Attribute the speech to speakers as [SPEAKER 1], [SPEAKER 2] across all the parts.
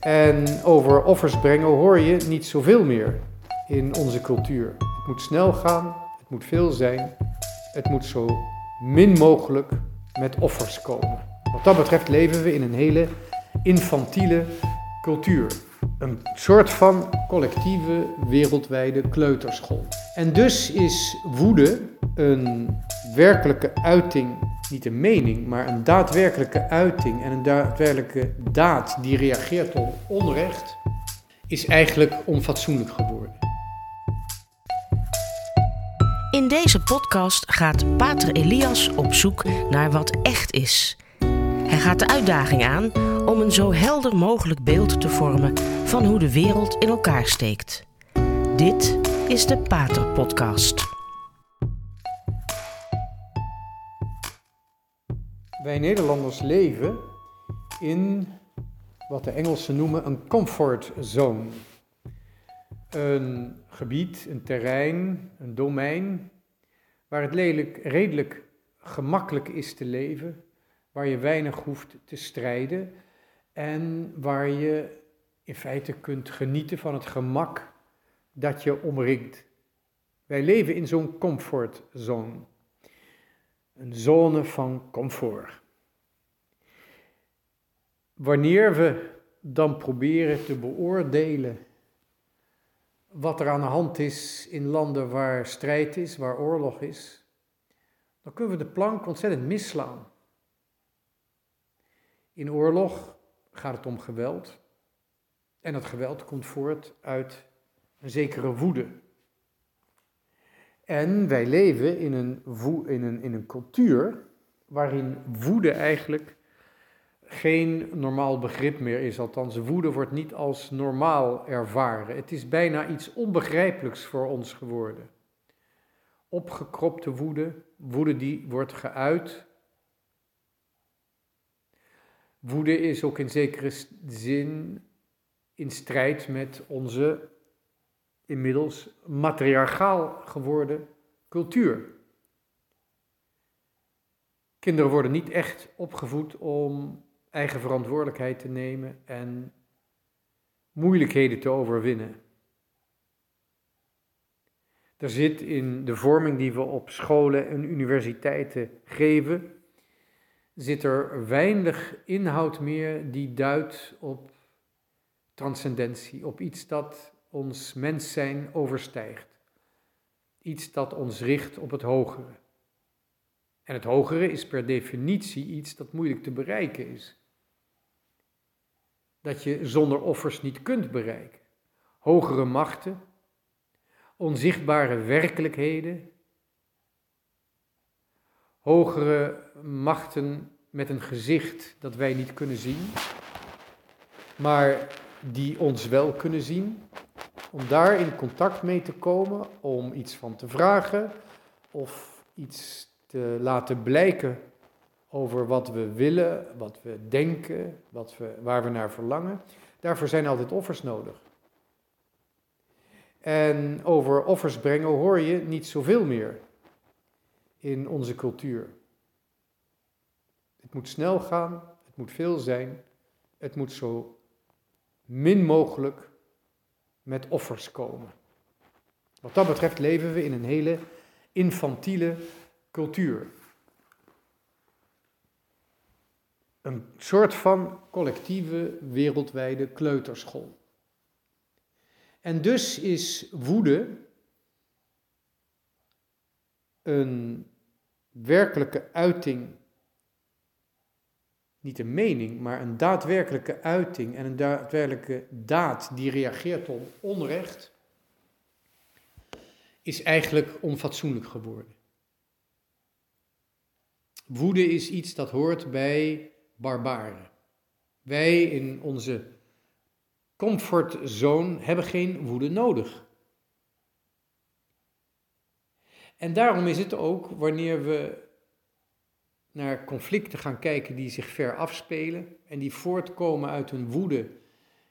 [SPEAKER 1] En over offers brengen hoor je niet zoveel meer in onze cultuur. Het moet snel gaan, het moet veel zijn, het moet zo min mogelijk met offers komen. Wat dat betreft leven we in een hele infantiele cultuur. Een soort van collectieve wereldwijde kleuterschool. En dus is woede een werkelijke uiting, niet een mening, maar een daadwerkelijke uiting en een daadwerkelijke daad die reageert op onrecht, is eigenlijk onfatsoenlijk geworden.
[SPEAKER 2] In deze podcast gaat Pater Elias op zoek naar wat echt is. Hij gaat de uitdaging aan om een zo helder mogelijk beeld te vormen van hoe de wereld in elkaar steekt. Dit is de Pater Podcast.
[SPEAKER 1] Wij Nederlanders leven in wat de Engelsen noemen een comfort zone. Een gebied, een terrein, een domein waar het redelijk gemakkelijk is te leven, waar je weinig hoeft te strijden en waar je in feite kunt genieten van het gemak dat je omringt. Wij leven in zo'n comfortzone. Een zone van comfort. Wanneer we dan proberen te beoordelen wat er aan de hand is in landen waar strijd is, waar oorlog is, dan kunnen we de plank ontzettend misslaan. In oorlog gaat het om geweld. En dat geweld komt voort uit een zekere woede. En wij leven in een, in een, in een cultuur waarin woede eigenlijk geen normaal begrip meer is. Althans, woede wordt niet als normaal ervaren. Het is bijna iets onbegrijpelijks voor ons geworden. Opgekropte woede, woede die wordt geuit. Woede is ook in zekere zin in strijd met onze inmiddels matriarchaal geworden cultuur. Kinderen worden niet echt opgevoed om eigen verantwoordelijkheid te nemen en moeilijkheden te overwinnen. Er zit in de vorming die we op scholen en universiteiten geven, zit er weinig inhoud meer die duidt op transcendentie, op iets dat ons mens zijn overstijgt. Iets dat ons richt op het hogere. En het hogere is per definitie iets dat moeilijk te bereiken is. Dat je zonder offers niet kunt bereiken. Hogere machten, onzichtbare werkelijkheden, hogere machten met een gezicht dat wij niet kunnen zien, maar die ons wel kunnen zien, om daar in contact mee te komen, om iets van te vragen of iets te laten blijken over wat we willen, wat we denken, wat we, waar we naar verlangen. Daarvoor zijn altijd offers nodig. En over offers brengen hoor je niet zoveel meer in onze cultuur. Het moet snel gaan, het moet veel zijn, het moet zo min mogelijk met offers komen. Wat dat betreft leven we in een hele infantiele cultuur. Een soort van collectieve wereldwijde kleuterschool. En dus is woede een werkelijke uiting niet een mening, maar een daadwerkelijke uiting en een daadwerkelijke daad die reageert op onrecht, is eigenlijk onfatsoenlijk geworden. Woede is iets dat hoort bij barbaren. Wij in onze comfortzone hebben geen woede nodig. En daarom is het ook wanneer we naar conflicten gaan kijken die zich ver afspelen en die voortkomen uit een woede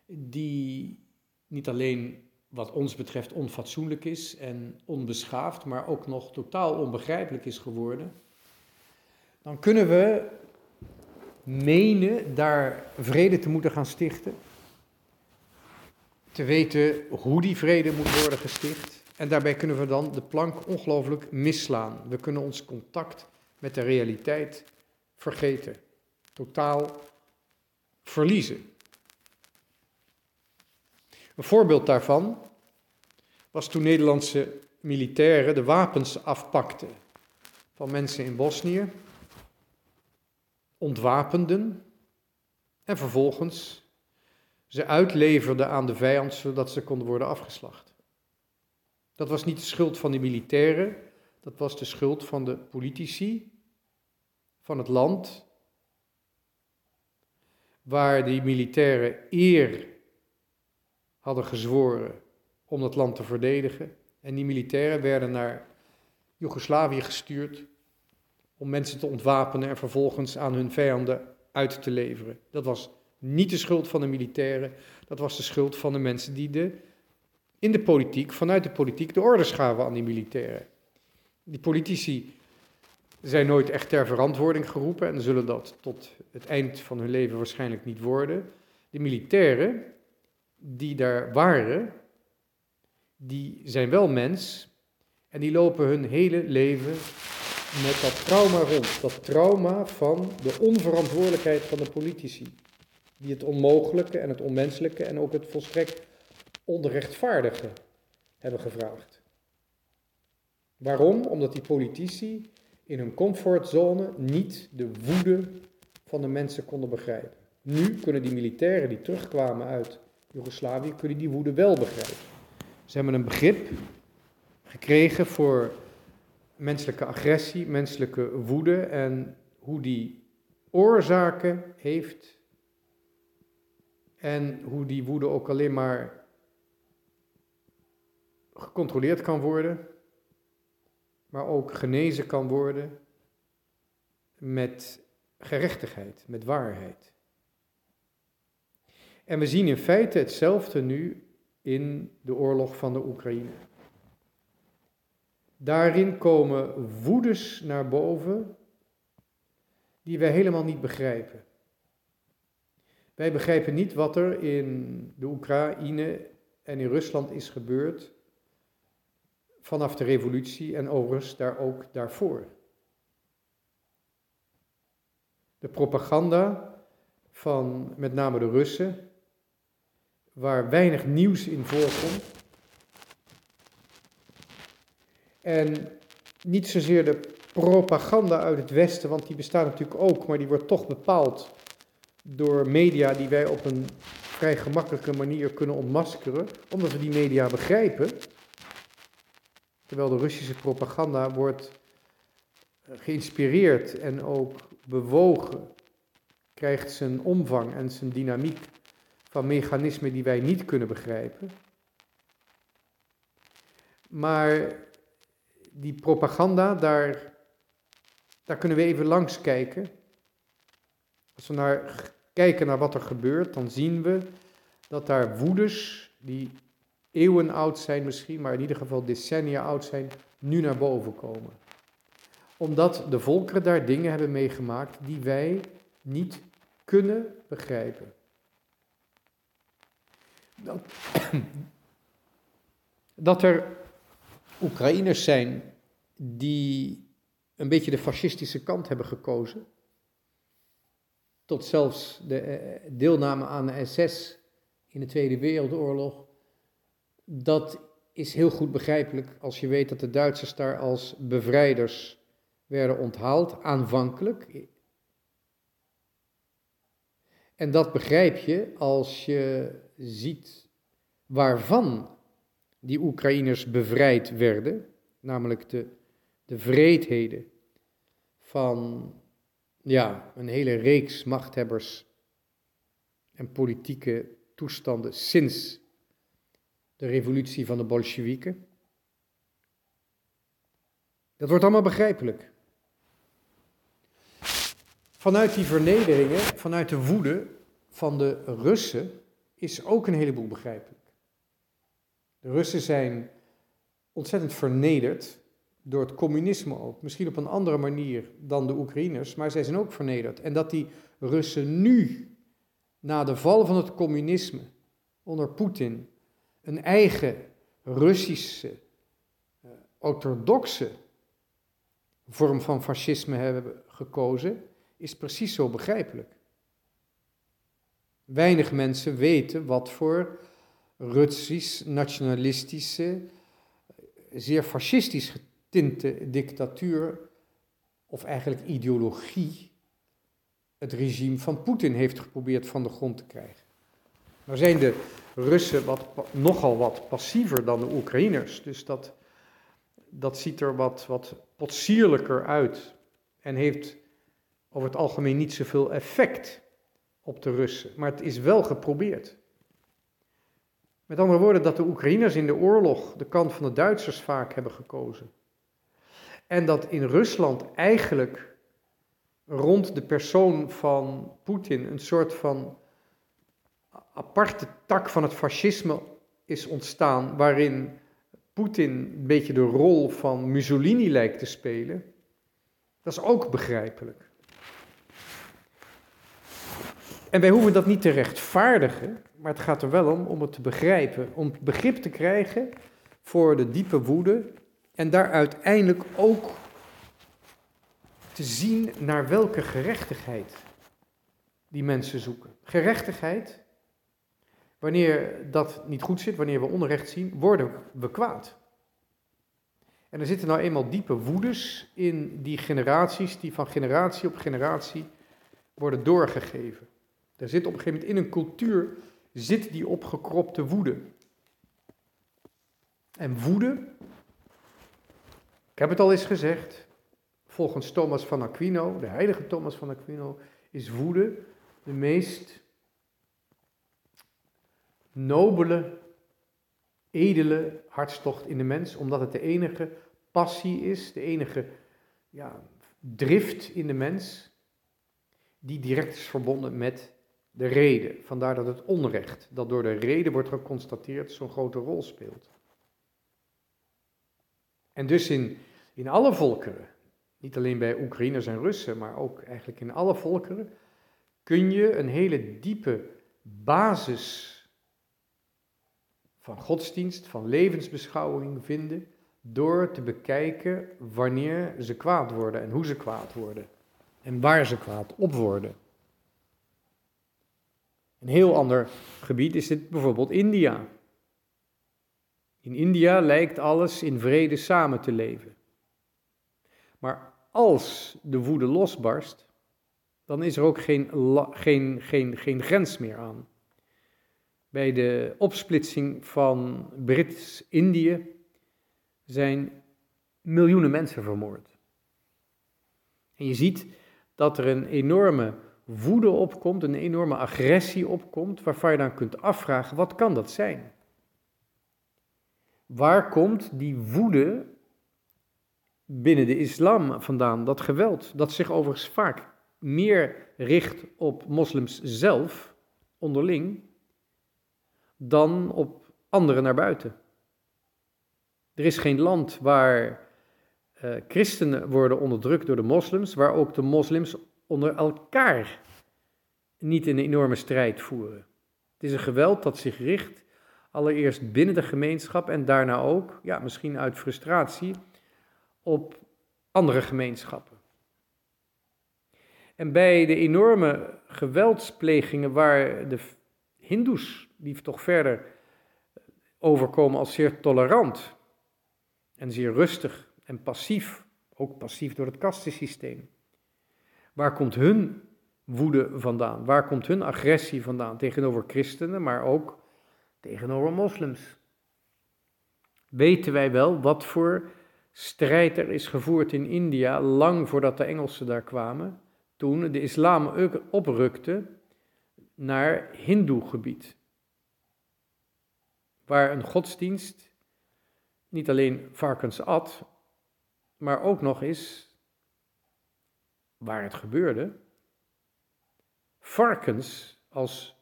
[SPEAKER 1] die niet alleen wat ons betreft onfatsoenlijk is en onbeschaafd, maar ook nog totaal onbegrijpelijk is geworden, dan kunnen we menen daar vrede te moeten gaan stichten. te weten hoe die vrede moet worden gesticht. En daarbij kunnen we dan de plank ongelooflijk misslaan. We kunnen ons contact met de realiteit vergeten, totaal verliezen. Een voorbeeld daarvan was toen Nederlandse militairen de wapens afpakten van mensen in Bosnië, ontwapenden en vervolgens ze uitleverden aan de vijand zodat ze konden worden afgeslacht. Dat was niet de schuld van de militairen, dat was de schuld van de politici van het land, waar die militairen eer hadden gezworen om dat land te verdedigen. En die militairen werden naar Joegoslavië gestuurd om mensen te ontwapenen en vervolgens aan hun vijanden uit te leveren. Dat was niet de schuld van de militairen, dat was de schuld van de mensen die de, in de politiek, vanuit de politiek, de orders gaven aan die militairen. Die politici zijn nooit echt ter verantwoording geroepen en zullen dat tot het eind van hun leven waarschijnlijk niet worden. De militairen die daar waren, die zijn wel mens en die lopen hun hele leven met dat trauma rond. Dat trauma van de onverantwoordelijkheid van de politici. Die het onmogelijke en het onmenselijke en ook het volstrekt onrechtvaardige hebben gevraagd. Waarom? Omdat die politici in hun comfortzone niet de woede van de mensen konden begrijpen. Nu kunnen die militairen die terugkwamen uit Joegoslavië, kunnen die woede wel begrijpen. Ze hebben een begrip gekregen voor menselijke agressie, menselijke woede en hoe die oorzaken heeft en hoe die woede ook alleen maar gecontroleerd kan worden, maar ook genezen kan worden met gerechtigheid, met waarheid. En we zien in feite hetzelfde nu in de oorlog van de Oekraïne. Daarin komen woedes naar boven die wij helemaal niet begrijpen. Wij begrijpen niet wat er in de Oekraïne en in Rusland is gebeurd vanaf de revolutie en overigens daar ook daarvoor. De propaganda van met name de Russen, waar weinig nieuws in voorkomt, En niet zozeer de propaganda uit het Westen, want die bestaat natuurlijk ook, maar die wordt toch bepaald door media die wij op een vrij gemakkelijke manier kunnen ontmaskeren, omdat we die media begrijpen. Terwijl de Russische propaganda wordt geïnspireerd en ook bewogen, krijgt zijn omvang en zijn dynamiek van mechanismen die wij niet kunnen begrijpen. Maar die propaganda, daar, daar kunnen we even langs kijken. Als we naar, kijken naar wat er gebeurt, dan zien we dat daar woedes, die eeuwen oud zijn misschien, maar in ieder geval decennia oud zijn, nu naar boven komen. Omdat de volkeren daar dingen hebben meegemaakt die wij niet kunnen begrijpen. Dat, dat er Oekraïners zijn die een beetje de fascistische kant hebben gekozen. Tot zelfs de eh, deelname aan de SS in de Tweede Wereldoorlog. Dat is heel goed begrijpelijk als je weet dat de Duitsers daar als bevrijders werden onthaald, aanvankelijk. En dat begrijp je als je ziet waarvan die Oekraïners bevrijd werden, namelijk de, de vreedheden van ja, een hele reeks machthebbers en politieke toestanden sinds de revolutie van de Bolsjewieken. Dat wordt allemaal begrijpelijk. Vanuit die vernederingen, vanuit de woede van de Russen, is ook een heleboel begrijpelijk. De Russen zijn ontzettend vernederd door het communisme ook. Misschien op een andere manier dan de Oekraïners, maar zij zijn ook vernederd. En dat die Russen nu, na de val van het communisme onder Poetin, een eigen Russische, uh, orthodoxe vorm van fascisme hebben gekozen, is precies zo begrijpelijk. Weinig mensen weten wat voor Russisch, nationalistische, zeer fascistisch getinte dictatuur, of eigenlijk ideologie, het regime van Poetin heeft geprobeerd van de grond te krijgen. Nou zijn de Russen wat, nogal wat passiever dan de Oekraïners, dus dat, dat ziet er wat, wat potsierlijker uit en heeft over het algemeen niet zoveel effect op de Russen. Maar het is wel geprobeerd. Met andere woorden, dat de Oekraïners in de oorlog de kant van de Duitsers vaak hebben gekozen. En dat in Rusland eigenlijk rond de persoon van Poetin een soort van aparte tak van het fascisme is ontstaan, waarin Poetin een beetje de rol van Mussolini lijkt te spelen. Dat is ook begrijpelijk. En wij hoeven dat niet te rechtvaardigen, maar het gaat er wel om om het te begrijpen, om begrip te krijgen voor de diepe woede en daar uiteindelijk ook te zien naar welke gerechtigheid die mensen zoeken. Gerechtigheid, wanneer dat niet goed zit, wanneer we onrecht zien, worden we kwaad. En er zitten nou eenmaal diepe woedes in die generaties die van generatie op generatie worden doorgegeven. Er zit op een gegeven moment in een cultuur zit die opgekropte woede. En woede, ik heb het al eens gezegd, volgens Thomas van Aquino, de heilige Thomas van Aquino, is woede de meest nobele, edele hartstocht in de mens, omdat het de enige passie is, de enige ja, drift in de mens, die direct is verbonden met de reden. Vandaar dat het onrecht, dat door de reden wordt geconstateerd, zo'n grote rol speelt. En dus in, in alle volkeren, niet alleen bij Oekraïners en Russen, maar ook eigenlijk in alle volkeren, kun je een hele diepe basis van godsdienst, van levensbeschouwing vinden, door te bekijken wanneer ze kwaad worden en hoe ze kwaad worden en waar ze kwaad op worden. Een heel ander gebied is het bijvoorbeeld India. In India lijkt alles in vrede samen te leven. Maar als de woede losbarst, dan is er ook geen, geen, geen, geen grens meer aan. Bij de opsplitsing van Brits-Indië zijn miljoenen mensen vermoord. En je ziet dat er een enorme woede opkomt, een enorme agressie opkomt, waarvan je dan kunt afvragen, wat kan dat zijn? Waar komt die woede binnen de islam vandaan, dat geweld, dat zich overigens vaak meer richt op moslims zelf, onderling, dan op anderen naar buiten. Er is geen land waar uh, christenen worden onderdrukt door de moslims, waar ook de moslims onder elkaar niet een enorme strijd voeren. Het is een geweld dat zich richt allereerst binnen de gemeenschap en daarna ook, ja, misschien uit frustratie, op andere gemeenschappen. En bij de enorme geweldsplegingen waar de Hindoes, die toch verder overkomen als zeer tolerant en zeer rustig en passief, ook passief door het kastensysteem. Waar komt hun woede vandaan? Waar komt hun agressie vandaan tegenover christenen, maar ook tegenover moslims? Weten wij wel wat voor strijd er is gevoerd in India lang voordat de Engelsen daar kwamen, toen de islam oprukte naar Hindoe-gebied, waar een godsdienst niet alleen varkens at, maar ook nog eens waar het gebeurde, varkens als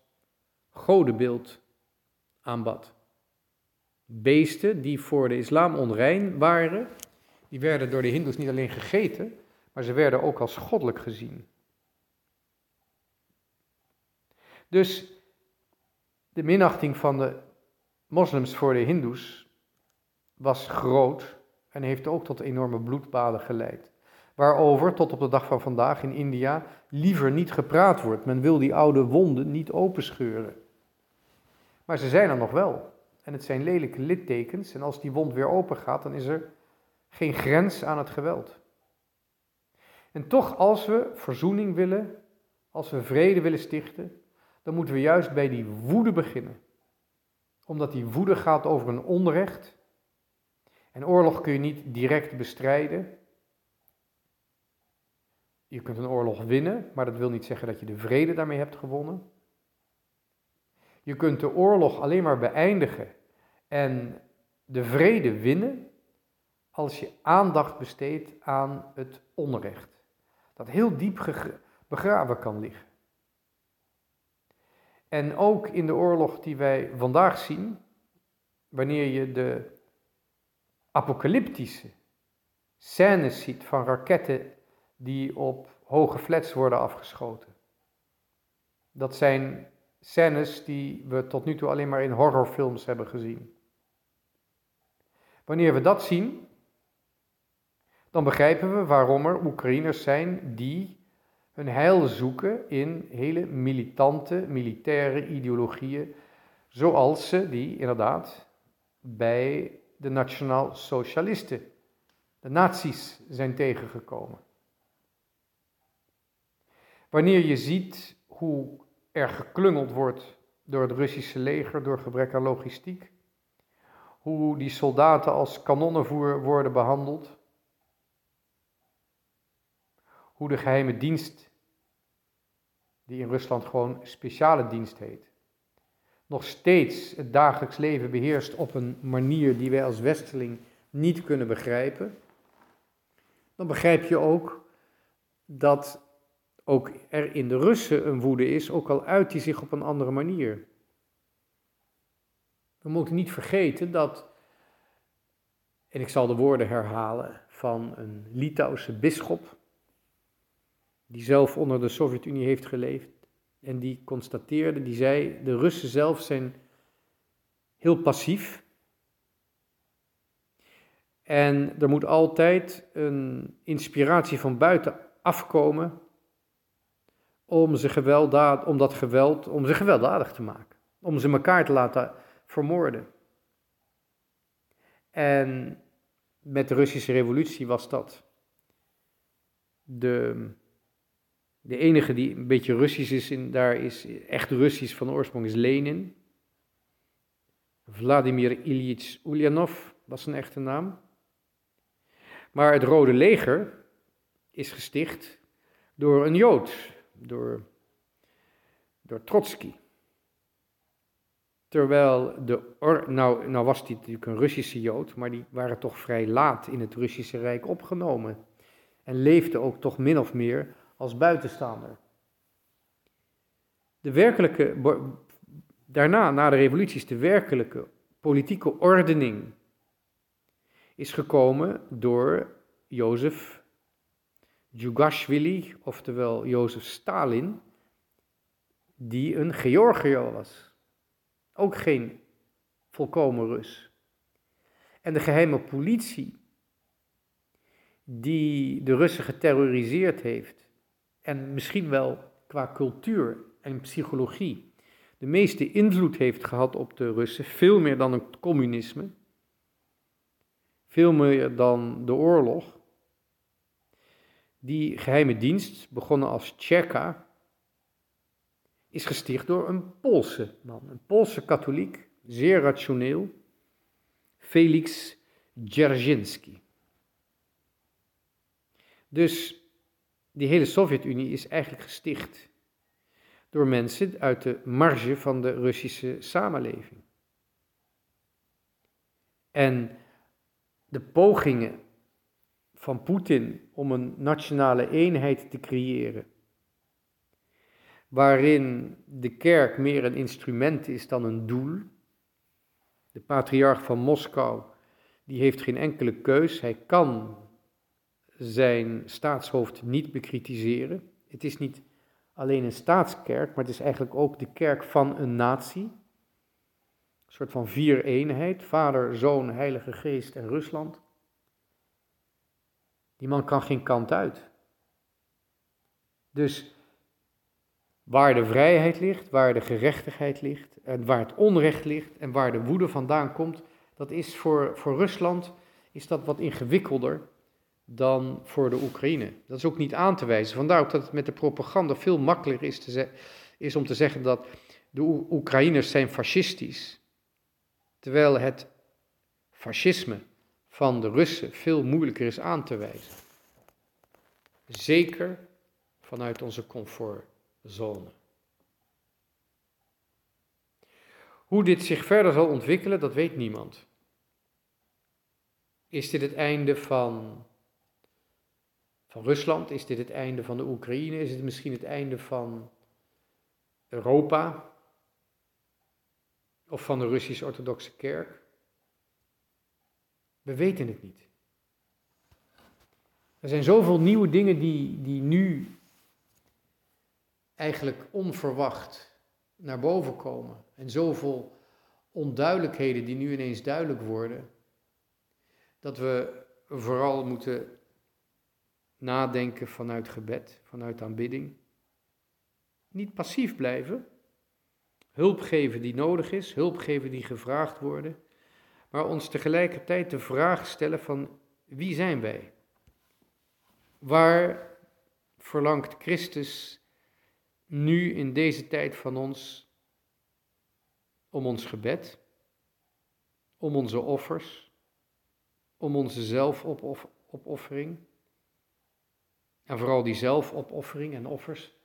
[SPEAKER 1] godenbeeld aanbad. Beesten die voor de islam onrein waren, die werden door de hindoes niet alleen gegeten, maar ze werden ook als goddelijk gezien. Dus de minachting van de moslims voor de hindoes was groot en heeft ook tot enorme bloedbaden geleid. Waarover tot op de dag van vandaag in India liever niet gepraat wordt. Men wil die oude wonden niet openscheuren. Maar ze zijn er nog wel. En het zijn lelijke littekens. En als die wond weer open gaat, dan is er geen grens aan het geweld. En toch, als we verzoening willen, als we vrede willen stichten, dan moeten we juist bij die woede beginnen. Omdat die woede gaat over een onrecht. En oorlog kun je niet direct bestrijden. Je kunt een oorlog winnen, maar dat wil niet zeggen dat je de vrede daarmee hebt gewonnen. Je kunt de oorlog alleen maar beëindigen en de vrede winnen als je aandacht besteedt aan het onrecht. Dat heel diep begraven kan liggen. En ook in de oorlog die wij vandaag zien, wanneer je de apocalyptische scènes ziet van raketten die op hoge flats worden afgeschoten. Dat zijn scènes die we tot nu toe alleen maar in horrorfilms hebben gezien. Wanneer we dat zien, dan begrijpen we waarom er Oekraïners zijn die hun heil zoeken in hele militante, militaire ideologieën, zoals ze die inderdaad bij de nationaal socialisten, de nazi's, zijn tegengekomen. Wanneer je ziet hoe er geklungeld wordt door het Russische leger, door gebrek aan logistiek, hoe die soldaten als kanonnenvoer worden behandeld, hoe de geheime dienst, die in Rusland gewoon speciale dienst heet, nog steeds het dagelijks leven beheerst op een manier die wij als Westeling niet kunnen begrijpen, dan begrijp je ook dat ook er in de Russen een woede is, ook al uit die zich op een andere manier. We moeten niet vergeten dat, en ik zal de woorden herhalen van een Litouwse bisschop, die zelf onder de Sovjet-Unie heeft geleefd, en die constateerde, die zei, de Russen zelf zijn heel passief. En er moet altijd een inspiratie van buiten afkomen om, ze gewelddaad, om dat geweld, om ze gewelddadig te maken. Om ze elkaar te laten vermoorden. En met de Russische revolutie was dat de, de enige die een beetje Russisch is, in, daar is echt Russisch van oorsprong, is Lenin. Vladimir Ilyich Ulyanov was zijn echte naam. Maar het Rode Leger is gesticht door een Jood, door, door Trotsky. Terwijl de, nou, nou was hij natuurlijk een Russische Jood, maar die waren toch vrij laat in het Russische Rijk opgenomen. En leefden ook toch min of meer als buitenstaander. De werkelijke, daarna, na de revolutie, is de werkelijke politieke ordening is gekomen door Jozef Djugashvili, oftewel Jozef Stalin, die een Georgiër was. Ook geen volkomen Rus. En de geheime politie, die de Russen geterroriseerd heeft, en misschien wel qua cultuur en psychologie, de meeste invloed heeft gehad op de Russen, veel meer dan het communisme, veel meer dan de oorlog, die geheime dienst, begonnen als Tjerka, is gesticht door een Poolse man, een Poolse katholiek, zeer rationeel, Felix Dzerzhinsky. Dus die hele Sovjet-Unie is eigenlijk gesticht door mensen uit de marge van de Russische samenleving. En de pogingen van Poetin om een nationale eenheid te creëren, waarin de kerk meer een instrument is dan een doel. De patriarch van Moskou, die heeft geen enkele keus, hij kan zijn staatshoofd niet bekritiseren. Het is niet alleen een staatskerk, maar het is eigenlijk ook de kerk van een natie. Een soort van vier eenheid, Vader, Zoon, Heilige Geest en Rusland. Die man kan geen kant uit. Dus waar de vrijheid ligt, waar de gerechtigheid ligt, en waar het onrecht ligt en waar de woede vandaan komt, dat is voor, voor Rusland is dat wat ingewikkelder dan voor de Oekraïne. Dat is ook niet aan te wijzen. Vandaar ook dat het met de propaganda veel makkelijker is, te is om te zeggen dat de Oekraïners zijn fascistisch. Terwijl het fascisme van de Russen veel moeilijker is aan te wijzen. Zeker vanuit onze comfortzone. Hoe dit zich verder zal ontwikkelen, dat weet niemand. Is dit het einde van, van Rusland? Is dit het einde van de Oekraïne? Is het misschien het einde van Europa? Of van de Russisch-Orthodoxe Kerk? We weten het niet. Er zijn zoveel nieuwe dingen die, die nu eigenlijk onverwacht naar boven komen. En zoveel onduidelijkheden die nu ineens duidelijk worden, dat we vooral moeten nadenken vanuit gebed, vanuit aanbidding. Niet passief blijven, hulp geven die nodig is, hulp geven die gevraagd worden, maar ons tegelijkertijd de vraag stellen van wie zijn wij? Waar verlangt Christus nu in deze tijd van ons om ons gebed, om onze offers, om onze zelfopoffering. En vooral die zelfopoffering en offers,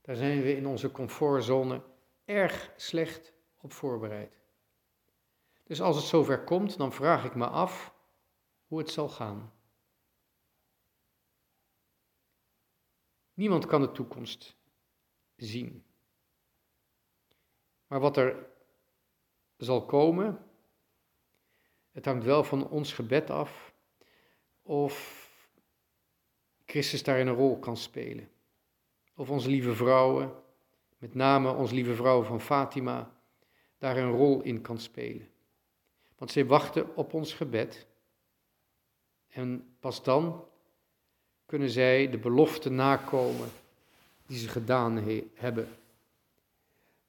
[SPEAKER 1] daar zijn we in onze comfortzone erg slecht op voorbereid. Dus als het zover komt, dan vraag ik me af hoe het zal gaan. Niemand kan de toekomst zien. Maar wat er zal komen, het hangt wel van ons gebed af of Christus daarin een rol kan spelen. Of onze lieve vrouwen, met name onze lieve vrouw van Fatima, daar een rol in kan spelen. Want zij wachten op ons gebed. En pas dan kunnen zij de belofte nakomen die ze gedaan hebben.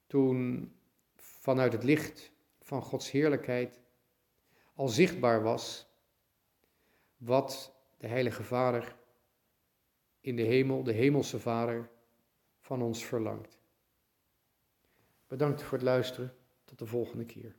[SPEAKER 1] Toen vanuit het licht van Gods heerlijkheid al zichtbaar was wat de Heilige Vader in de hemel, de Hemelse Vader, van ons verlangt. Bedankt voor het luisteren. Tot de volgende keer.